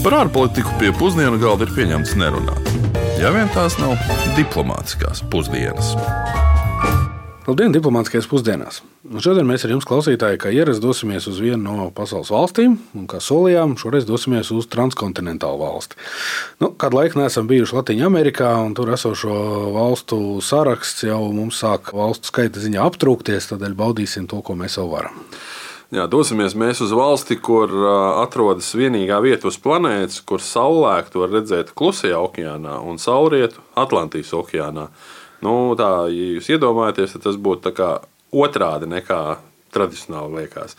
Par ārpolitiku pie pusdienu galda ir pieņemts nerunāt. Ja vien tās nav diplomātiskās pusdienas. Labdien, diplomātskajās pusdienās! Un šodien mēs ar jums, klausītāji, kā ierasts, dosimies uz vienu no pasaules valstīm, un kā solījām, šoreiz dosimies uz transkontinentālu valsti. Nu, kādu laiku neesam bijuši Latvijā, Amerikā, un tur esošo valstu saraksts jau mums sāk valstu skaita ziņā aptrūkties, tādēļ baudīsim to, ko mēs jau varam. Jā, dosimies mēs uz valsti, kur atrodas vienīgā vieta uz planētas, kur saulēktu var redzēt Klusajā okeānā un saulrietu Atlantijas okeānā. Nu, tā, ja jūs iedomājaties, tad tas būtu otrādi nekā tradicionāli liekas.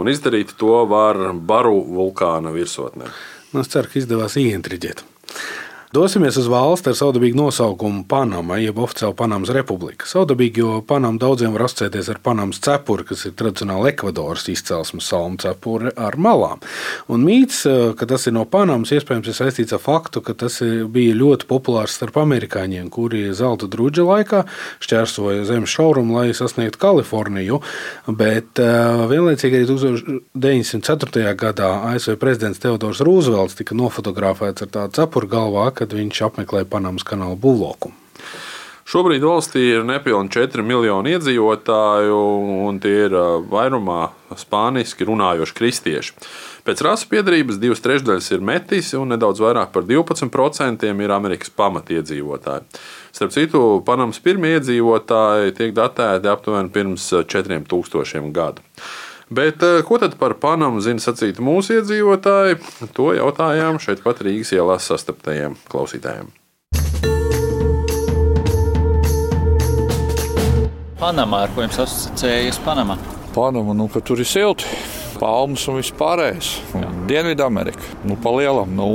Un izdarīt to var Baru vulkāna virsotnē. Nu, es ceru, ka izdevās ieintriģēt. Dosimies uz valsti ar saudabīgu nosaukumu Panama, jeb oficiāli Panamas republika. Saudabīgi, jo Panama daudziem var asociēties ar Panamas cepuri, kas ir tradicionāli Ekvadoras izcelsmes salmu cepuri ar malām. Un mīts, eh, ka tas ir no Panamas, iespējams, ir saistīts ar faktu, ka tas bija ļoti populārs starp amerikāņiem, kuri zelta drudža laikā šķērsoja zemes šaurumu, lai sasniegtu Kaliforniju. Bet eh, vienlaicīgi arī 1904. gadā ASV prezidents Teodors Rūzvelts tika nofotografēts ar tādu cepuru galvā kad viņš apmeklēja Panamas kanāla būvlokumu. Šobrīd valstī ir nepilnīgi 4 miljoni iedzīvotāju, un tie ir vairumā spāniski runājoši kristieši. Pēc rasu piedarības divas trešdaļas ir metisi, un nedaudz vairāk par 12% ir Amerikas pamatiedzīvotāji. Starp citu, Panamas pirmie iedzīvotāji tiek datēti aptuveni pirms 4000 gadu. Bet eh, ko tad par Panamu zina sacīt mūsu iedzīvotāji? To jautājām šeit pat Rīgas ielās sastaptajiem klausītājiem. Panamā, ar ko jums asociējas Panama? Panama, nu, ka tur ir silti. Palmas un viss pārējais. Dienvidamerika. Nu, pa lielam. Nu,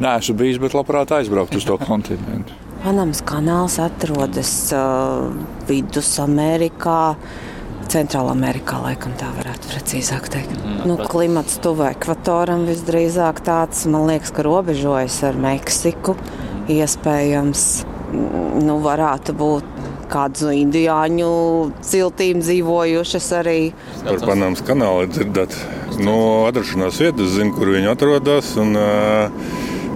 Nē, esmu bijis, bet labprāt aizbraukt uz to kontinentu. Panamas kanāls atrodas uh, Vidusamerikā. Centrālā Amerikā, laikam tā varētu precīzāk teikt. Mm, nu, klimats tuvu ekvatoram visdrīzāk tāds, man liekas, ka robežojas ar Meksiku. Iespējams, nu, varētu būt kādas no indiāņu ciltīm dzīvojušas arī. Par Panamas kanālu dzirdēt. No atrašanās vietas zinu, kur viņi atrodas un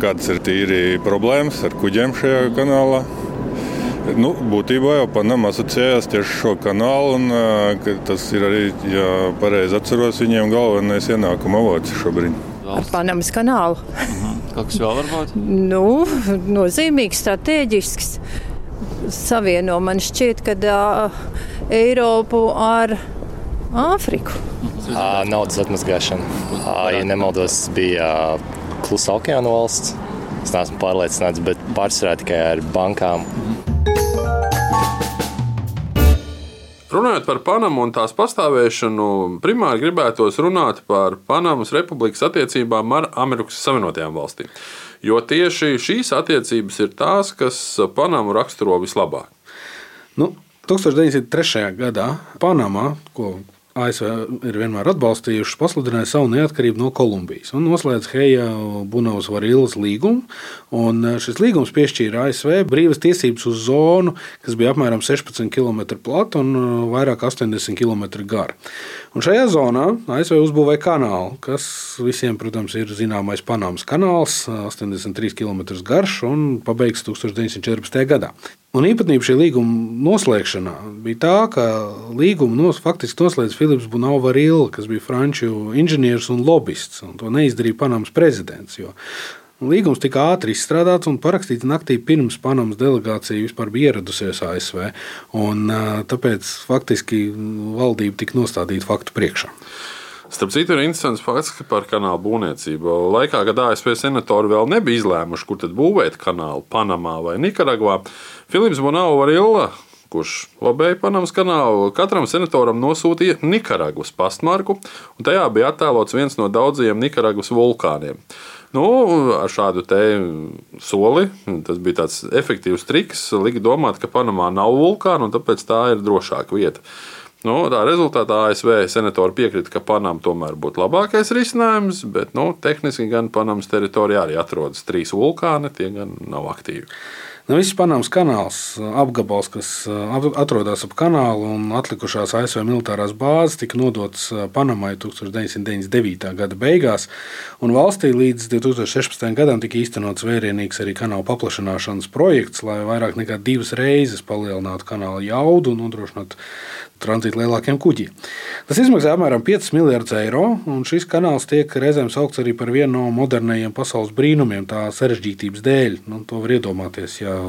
kādas ir tīri problēmas ar kuģiem šajā kanālā. Nu, būtībā jau Panama asociējās tieši šo kanālu, un tas ir arī, ja pareizi atceros, viņiem galvenais ienākuma avots šobrīd. Ar Panamas kanālu. Mhm. Kaut kas vēl var būt? Nu, nozīmīgs, strateģisks. Savieno man šķiet, ka uh, Eiropu ar Āfriku. À, naudas atmazgāšana. À, ja nemaldos, bija Klusa okeāna valsts. Es neesmu pārliecināts, bet pārsvarā tikai ar bankām. Mhm. Runājot par Panamu un tās pastāvēšanu, primāri gribētos runāt par Panamas republikas attiecībām ar Amerikas Savienotajām valstīm. Jo tieši šīs attiecības ir tās, kas Panamu raksturo vislabāk. Nu, 1903. gadā Panamā, ko ASV ir vienmēr atbalstījušas, pasludināja savu neatkarību no Kolumbijas un noslēdz Heja Bunavas Varilas līgumu. Eh, šis līgums piešķīra ASV brīvas tiesības uz zonu, kas bija apmēram 16 km plata un eh, vairāk 80 km gara. Un šajā zonā ASV uzbūvēja kanālu, kas visiem, protams, ir zināmais Panamas kanāls, 83 km garš un pabeigts 1914. gadā. Un īpatnība šī līguma noslēgšanā bija tā, ka līgumu nos, faktiski noslēdz Filips Bunauva Rīla, kas bija franču inženieris un lobbyists. Un to neizdarīja Panamas prezidents. Līgums tika ātri izstrādāts un parakstīts naktī pirms Panamas delegācija vispār bija ieradusies ASV. Un, tāpēc faktiski valdība tika nostādīta faktu priekšā. Starp citu, ir interesants fakts par kanālu būvniecību. Laikā, kad ASV senatori vēl nebija izlēmuši, kur tad būvēt kanālu Panamā vai Nikaragvā, Filips Bonau Varilla, kurš lobēja Panamas kanālu, katram senatoram nosūtīja Nikaragvas pastmarku, un tajā bija attēlots viens no daudzajiem Nikaragvas vulkāniem. Nu, ar šādu soli tas bija tāds efektīvs triks. Lika domāt, ka Panamā nav vulkāna, un tāpēc tā ir drošāka vieta. Nu, tā rezultātā ASV senatori piekrita, ka Panama tomēr būtu labākais risinājums, bet nu, tehniski gan Panamas teritorijā arī atrodas trīs vulkāni, tie gan nav aktīvi. Nu, viss Panamas kanāls, apgabals, kas atrodas ap kanālu un atlikušās ASV militārās bāzes, tika nodots Panamai 1999. gada beigās. Valstī līdz 2016. gadam tika īstenots vērienīgs arī kanāla paplašināšanas projekts, lai vairāk nekā divas reizes palielinātu kanāla jaudu un nodrošinātu tranzītu lielākiem kuģiem. Tas izmaksā apmēram 5 miljardus eiro, un šis kanāls tiek reizēm saukts arī par vienu no modernajiem pasaules brīnumiem, tā sarežģītības dēļ. Nu, to var iedomāties, ja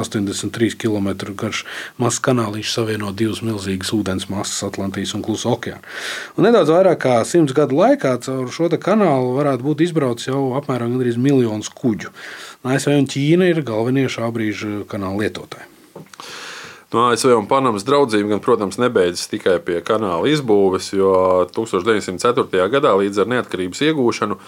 83 km garš mazs kanālīšs savieno divas milzīgas ūdens masas Atlantijas un Klusa okeāna. Un nedaudz vairāk kā simts gadu laikā caur šo kanālu varētu būt izbraucis jau apmēram miljons kuģu. ASV un Ķīna ir galvenie šā brīža kanāla lietotāji. No ASV un Panamas draudzība, gan, protams, nebeidzas tikai pie kanāla izbūves, jo 1904. gadā līdz ar neatkarības iegūšanu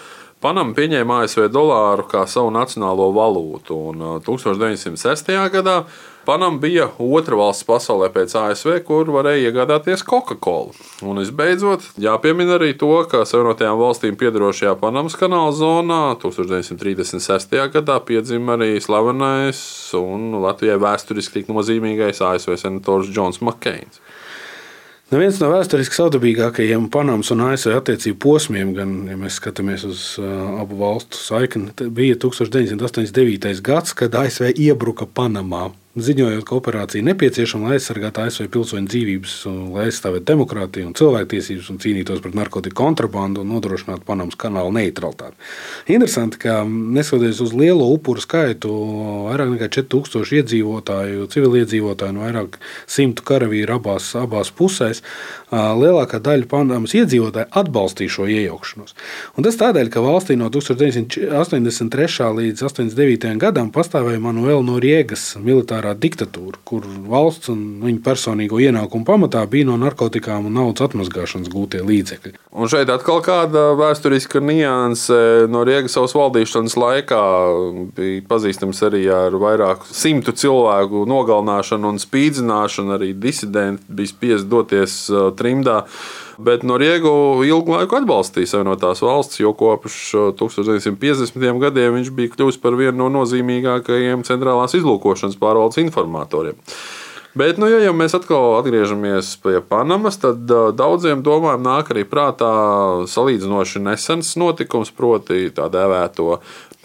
Panama pieņēma ASV dolāru kā savu nacionālo valūtu, un 1906. gadā Panama bija otra valsts pasaulē pēc ASV, kur varēja iegādāties Coca-Cola. Un visbeidzot, jāpiemina arī to, ka Savienotajām valstīm piedarošajā Panamas kanāla zonā 1936. gadā piedzima arī slavenais un Latvijai vēsturiski tik nozīmīgais ASV senators Džons Makkeins. Nu, viens no vēsturiski savdabīgākajiem Panamas un ASV attiecību posmiem, gan, ja mēs skatāmies uz uh, abu valstu saikni, bija 1989. gads, kad ASV iebruka Panamā ziņojot, ka operācija nepieciešama, lai aizsargātu ASV pilsoņu dzīvības, lai aizstāvētu demokrātiju un cilvēktiesības un cīnītos pret narkotiku kontrabandu un nodrošinātu Panamas kanāla neutralitāti. Interesanti, ka neskatoties uz lielo upuru skaitu, vairāk nekā 4000 iedzīvotāju, civiliedzīvotāju un vairāk simtu karavīru abās, abās pusēs, lielākā daļa Panamas iedzīvotāju atbalstīja šo iejaukšanos. Un tas tādēļ, ka valstī no 1983. līdz 89. gadam pastāvēja Manuela Noriegas militāra militārā diktatūra, kur valsts un viņa personīgo ienākumu pamatā bija no narkotikām un naudas atmazgāšanas gūtie līdzekļi. Un šeit atkal kāda vēsturiska nianse no Riegas savas valdīšanas laikā bija pazīstams arī ar vairāku simtu cilvēku nogalināšanu un spīdzināšanu. Arī disidenti bija spiest doties uh, trimdā. Bet Noriegu ilgu laiku atbalstīja Savienotās valsts, jo kopš 1950. Uh, gadiem viņš bija kļuvis par vienu no nozīmīgākajiem centrālās izlūkošanas pārvaldes informatoriem. Bet, nu, ja jau mēs atkal atgriežamies pie Panamas, tad daudziem domājam nāk arī prātā salīdzinoši nesens notikums, proti, tā dēvēto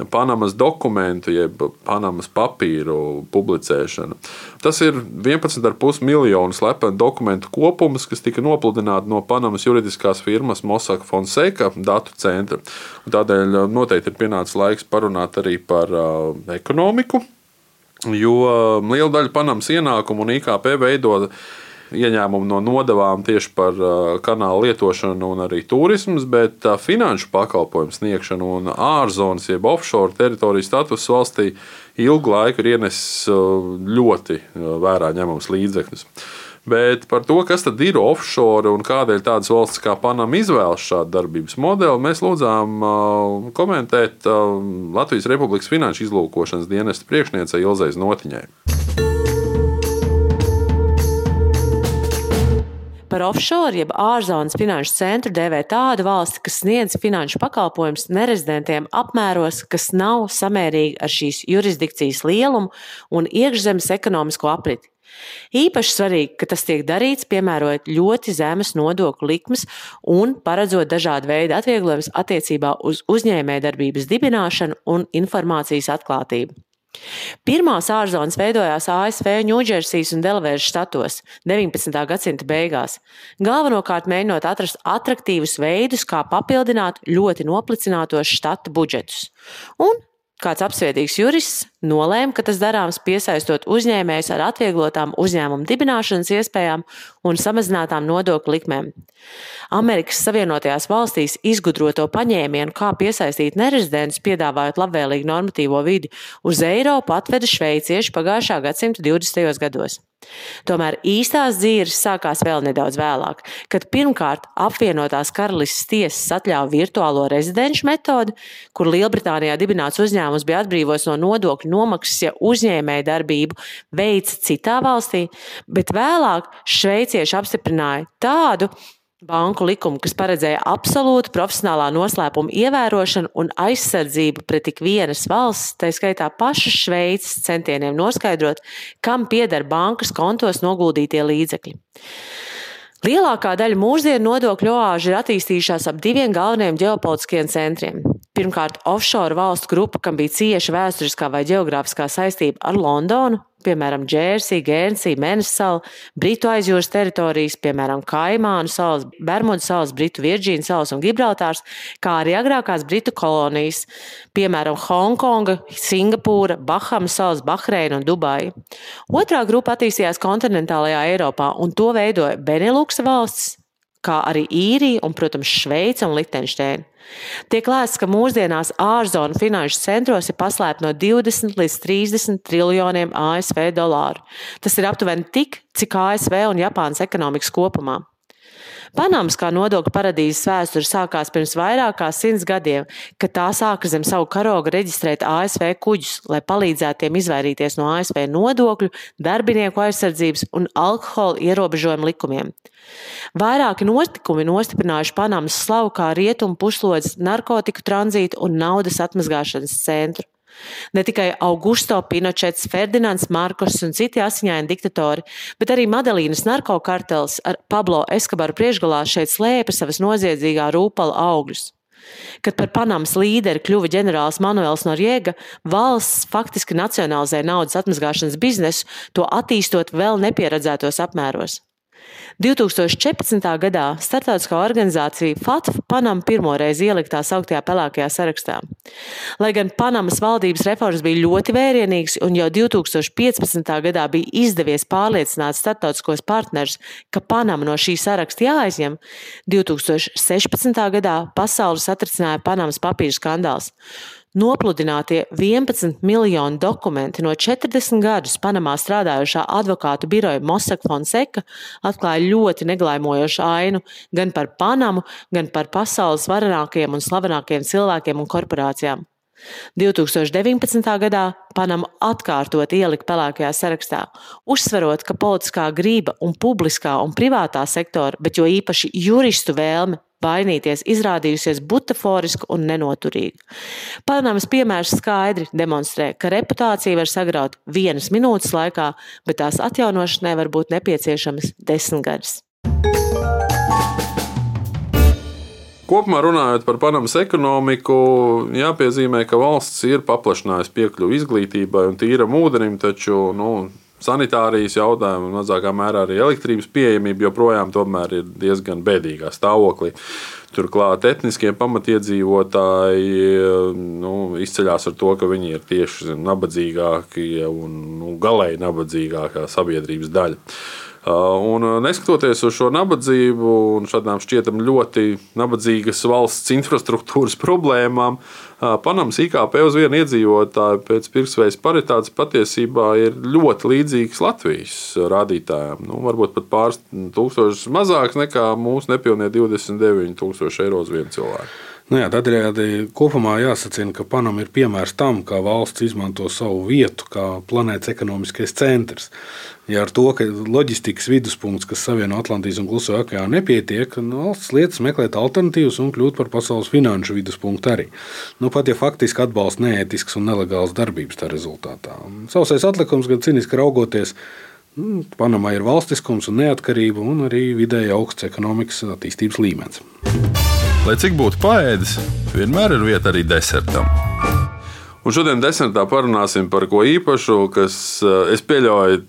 Panamas dokumentu, jeb Panamas papīru publicēšana. Tas ir 11,5 miljonu slepenu dokumentu kopums, kas tika nopludināti no Panamas juridiskās firmas Mossack Fonseca datu centra. Tādēļ noteikti ir pienācis laiks parunāt arī par uh, ekonomiku, jo uh, liela daļa Panamas ienākumu un IKP veido ieņēmumu no nodevām tieši par uh, kanāla lietošanu un arī turismas, bet uh, finanšu pakalpojumu sniegšanu un ārzonas, jeb offshore teritoriju status valstī ilgu laiku ir ienesis uh, ļoti vērā ņemams līdzekļus. Bet par to, kas tad ir offshore un kādēļ tādas valstis kā Panama izvēlas šādu darbības modeli, mēs lūdzām komentēt Latvijas Republikas Finanšu izlūkošanas dienesta priekšniecei Ilzai Notiņai. Par offshore, jeb ārzonas finanšu centru dēvē tādu valsti, kas sniedz finanšu pakalpojumus nerezidentiem apmēros, kas nav samērīgi ar šīs jurisdikcijas lielumu un iekšzemes ekonomisko apriti. Īpaši svarīgi, ka tas tiek darīts, piemērojot ļoti zemes nodokļu likmes un paredzot dažādu veidu atvieglojumus attiecībā uz uzņēmējdarbības dibināšanu un informācijas atklātību. Pirmās ārzonas veidojās ASV, Ņūdžersijas un Delavēras štatos 19. gadsimta beigās, galvenokārt mēģinot atrast attraktīvus veidus, kā papildināt ļoti noplicinātos štata budžetus. Un Kāds apsvietīgs jurists nolēma, ka tas darāms piesaistot uzņēmējus ar atvieglotām uzņēmumu dibināšanas iespējām un samazinātām nodokļu likmēm. Amerikas Savienotajās valstīs izgudroto paņēmienu, kā piesaistīt nerezidentus, piedāvājot labvēlīgu normatīvo vidi, uz Eiropu atveda šveicieši pagājušā gadsimta 20. gados. Tomēr īstās dzīves sākās vēl nedaudz vēlāk, kad pirmkārt apvienotās karalistes tiesas atļāva virtuālo rezidenšu metodi, kur Lielbritānijā dibināts uzņēmums bija atbrīvots no nodokļu nomaksas, ja uzņēmēja darbību veica citā valstī, bet vēlāk šveicieši apstiprināja tādu, banku likumu, kas paredzēja absolūtu profesionālā noslēpuma ievērošanu un aizsardzību pret ik vienas valsts, tā skaitā pašas Šveices centieniem noskaidrot, kam pieder bankas kontos noguldītie līdzekļi. Lielākā daļa mūsdienu nodokļu oāžu ir attīstījušās ap diviem galvenajiem ģeopolitiskiem centriem. Pirmkārt, offshore valstu grupa, kam bija cieša vēsturiskā vai geogrāfiskā saistība ar Londonu, piemēram, Džērsija, Gērnsija, Mēnesala, Britu aizjūras teritorijas, piemēram, Kaimānu salas, Bermudu salas, Britu Virģīnu salas un Gibraltārs, kā arī agrākās Britu kolonijas, piemēram, Hongkonga, Singapūra, Bahamas salas, Bahreina un Dubaja. Otrā grupa attīstījās kontinentālajā Eiropā, un to veidoja Beneluksa valsts, kā arī Īrija un, protams, Šveice un Liechtensteina. Tiek lēsts, ka mūsdienās ārzonu finanšu centros ir paslēpti no 20 līdz 30 triljoniem ASV dolāru. Tas ir aptuveni tik, cik ASV un Japānas ekonomikas kopumā. Panamas kā nodokļu paradīzes vēsture sākās pirms vairāk kā simts gadiem, kad tā sāka zem savu karoga reģistrēt ASV kuģus, lai palīdzētu tiem izvairīties no ASV nodokļu, darbinieku aizsardzības un alkohola ierobežojumu likumiem. Vairāki notikumi nostiprinājuši Panamas slavu kā rietumu puslodes narkotiku tranzītu un naudas atmazgāšanas centru. Ne tikai Augusto Pinochets, Ferdinands Markos un citi asiņaini diktatori, bet arī Madelīnas narkokartels ar Pablo Eskabaru priekšgalā šeit slēpa savas noziedzīgā rūpala augļus. Kad par Panamas līderi kļuva ģenerālis Manuels Noriega, valsts faktiski nacionalizēja naudas atmazgāšanas biznesu, to attīstot vēl nepieredzētos apmēros. 2014. gadā starptautiskā organizācija FATF Panama pirmoreiz ielika tā sauktajā pelēkajā sarakstā. Lai gan Panamas valdības reformas bija ļoti vērienīgas un jau 2015. gadā bija izdevies pārliecināt starptautiskos partnerus, ka Panama no šī saraksta jāaizņem, 2016. gadā pasauli satricināja Panamas papīru skandāls. Nopludinātie 11 miljoni dokumenti no 40 gadus Panamā strādājošā advokātu biroja Mossack Fonseca atklāja ļoti neglaimojošu ainu gan par Panamu, gan par pasaules varenākajiem un slavenākajiem cilvēkiem un korporācijām. 2019. gadā Panama atkārtot ielika pelēkajā sarakstā, uzsverot, ka politiskā grība un publiskā un privātā sektora, bet jo īpaši juristu vēlme vainīties izrādījusies butaforiska un nenoturīga. Panamas piemērs skaidri demonstrē, ka reputācija var sagraut vienas minūtes laikā, bet tās atjaunošanai var būt nepieciešamas desmitgadus. Kopumā runājot par Panamas ekonomiku, jāpiezīmē, ka valsts ir paplašinājusi piekļuvi izglītībai un tīram ūdenim, taču nu, sanitārijas jautājumi un mazākā mērā arī elektrības pieejamība joprojām ir diezgan bēdīgā stāvoklī. Turklāt etniskie pamatiedzīvotāji nu, izceļas ar to, ka viņi ir tieši nabadzīgākie un nu, galēji nabadzīgākā sabiedrības daļa. Uh, un uh, neskatoties uz šo nabadzību un šādām šķietam ļoti nabadzīgas valsts infrastruktūras problēmām, uh, Panamas IKP uz vienu iedzīvotāju pēc pirksveids paritātes patiesībā ir ļoti līdzīgs Latvijas rādītājiem. Nu, varbūt pat pāris tūkstošus mazāks nekā mūsu nepilnie 29 tūkstoši eiro uz vienu cilvēku. Nu jā, tādējādi kopumā jāsacina, ka Panama ir piemērs tam, kā valsts izmanto savu vietu kā planētas ekonomiskais centrs. Ja ar to, ka loģistikas viduspunkts, kas savieno Atlantijas un Kluso okeānu, nepietiek, nu, valsts lietas meklēt alternatīvas un kļūt par pasaules finanšu viduspunktu arī. Nu, pat ja faktiski atbalsta neētisks un nelegāls darbības tā rezultātā. Sausais atlikums, gan ciniski raugoties, nu, Panamā ir valstiskums un neatkarība un arī vidēji augsts ekonomikas attīstības līmenis. Lai cik būtu paēdis, vienmēr ir vieta arī desertam. Un šodien desertā parunāsim par ko īpašu, kas, eh, es pieļauju,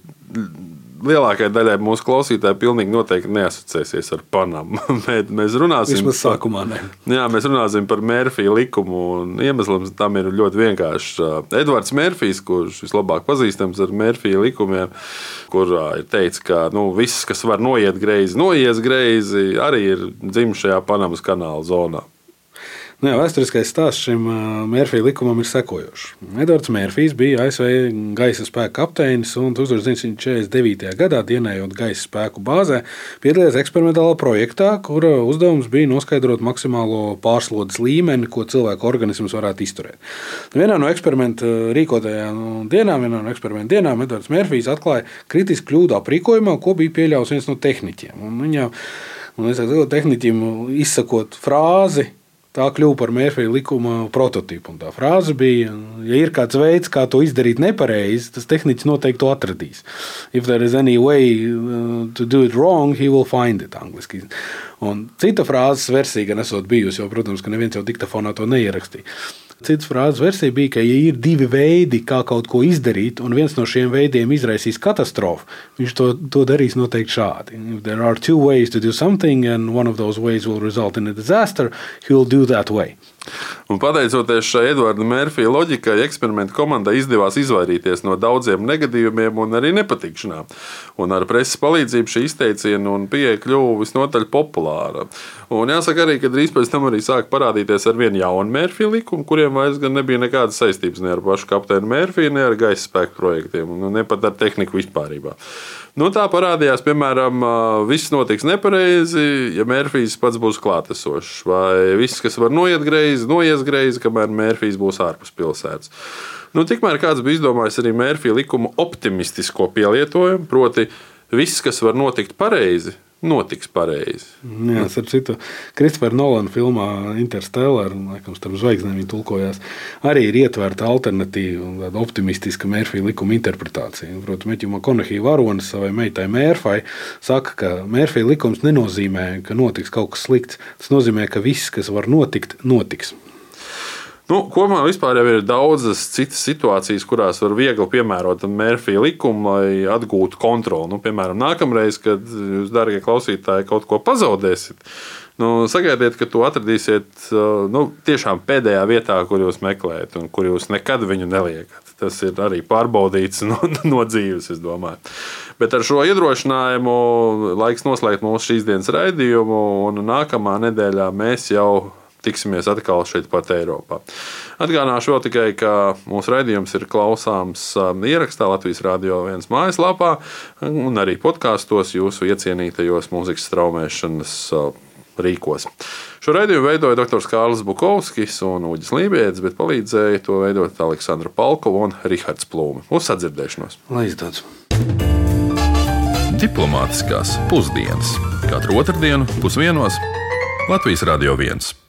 lielākajai daļai mūsu klausītāji pilnīgi noteikti neasociēsies ar Panamu. mēs runāsim Vismaz sākumā ne. Jā, mēs runāsim par Mērfija likumu. Iemesls tam ir ļoti vienkāršs. Edvards Mērfijs, kurš vislabāk pazīstams ar Mērfija likumiem, kurā ir teikts, ka nu, viss, kas var noiet greizi, noies greizi, arī ir dzimis šajā Panamas kanāla zonā. Nu, jā, vēsturiskais stāsts šim Mērfija likumam ir sekojošs. Edvards Mērfijs bija ASV gaisa spēka kapteinis un 1949. gadā dienējot gaisa spēku bāzē, piedalījās eksperimentālā projektā, kura uzdevums bija noskaidrot maksimālo pārslodzes līmeni, ko cilvēku organisms varētu izturēt. Vienā no eksperimenta rīkotajām dienām, vienā no eksperimenta dienām, Edvards Mērfijs atklāja kritisku kļūdu aprīkojumā, ko bija pieļāvis viens no tehniķiem. Un viņa Un es saku, tehniķim izsakot frāzi, Tā kļuva par Mērfija likuma prototypu. Un tā frāze bija, ja ir kāds veids, kā to izdarīt nepareizi, tas tehniķis noteikti to atradīs. If there is any way uh, to do it wrong, he will find it. Angliski. Un cita frāzes versija gan esot bijusi, jo, protams, ka neviens jau diktafonā to neierakstīja. Cits frāzes versija bija, ka, ja ir divi veidi, kā kaut ko izdarīt, un viens no šiem veidiem izraisīs katastrofu, viņš to, to darīs noteikti šādi. If there are two ways to do something, and one of those ways will result in a disaster, he will do that way. Un pateicoties šai Edvarda Mērfija loģikai, eksperimentu komandai izdevās izvairīties no daudziem negadījumiem un arī nepatikšanām. Un ar preses palīdzību šī izteiciena un pieeja kļuva visnotaļ populāra. Un jāsaka arī, ka drīz pēc tam arī sāka parādīties ar vienu jaunu Mērfija likumu, kuriem vairs gan nebija nekādas saistības ne ar pašu kapteini Mērfiju, ne ar gaisa spēku projektiem, un ne pat ar tehniku vispārībā. Nu, tā parādījās, piemēram, viss notiks nepareizi, ja Mērfijs pats būs klātesošs, vai viss, kas var noiet greizi, noies greizi, kamēr Mērfijs būs ārpus pilsētas. Nu, tikmēr kāds bija izdomājis arī Mērfija likuma optimistisko pielietojumu, proti, viss, kas var notikt pareizi, notiks pareizi. Jā, ar citu Kristofera Nolana filmā Interstellar, laikam, starp zvaigznēm viņa tulkojās, arī ir ietverta alternatīva tāda optimistiska Mērfija likuma interpretācija. Protams, Meķu Makonahija varonis savai meitai Mērfai saka, ka Mērfija likums nenozīmē, ka notiks kaut kas slikts. Tas nozīmē, ka viss, kas var notikt, notiks. Nu, kopumā ir daudzas citas situācijas, kurās var viegli piemērot Mērfija likumu, lai atgūtu kontroli. Nu, piemēram, nākamreiz, kad jūs, darbie klausītāji, kaut ko pazaudēsiet, nu, sagaidiet, ka to atradīsiet nu, tiešām pēdējā vietā, kur jūs meklējat, un kur jūs nekad viņu neliekat. Tas ir arī pārbaudīts no, no dzīves, es domāju. Bet ar šo iedrošinājumu laiks noslēgt mūsu šīs dienas raidījumu, un nākamā nedēļā mēs jau tiksimies atkal šeit pat Eiropā. Atgādināšu vēl tikai, ka mūsu raidījums ir klausāms um, ierakstā Latvijas Rādio 1 mājaslapā un arī podkāstos jūsu iecienītajos mūzikas straumēšanas uh, rīkos. Šo raidījumu veidoja dr. Kārlis Bukovskis un Uģis Lībijams, bet palīdzēja to veidot Aleksandra Palkova un Rihards Plūme. Uz sadzirdēšanos! Lai izdodas! Diplomātiskās pusdienas katru otrdienu pusdienos Latvijas Radio 1.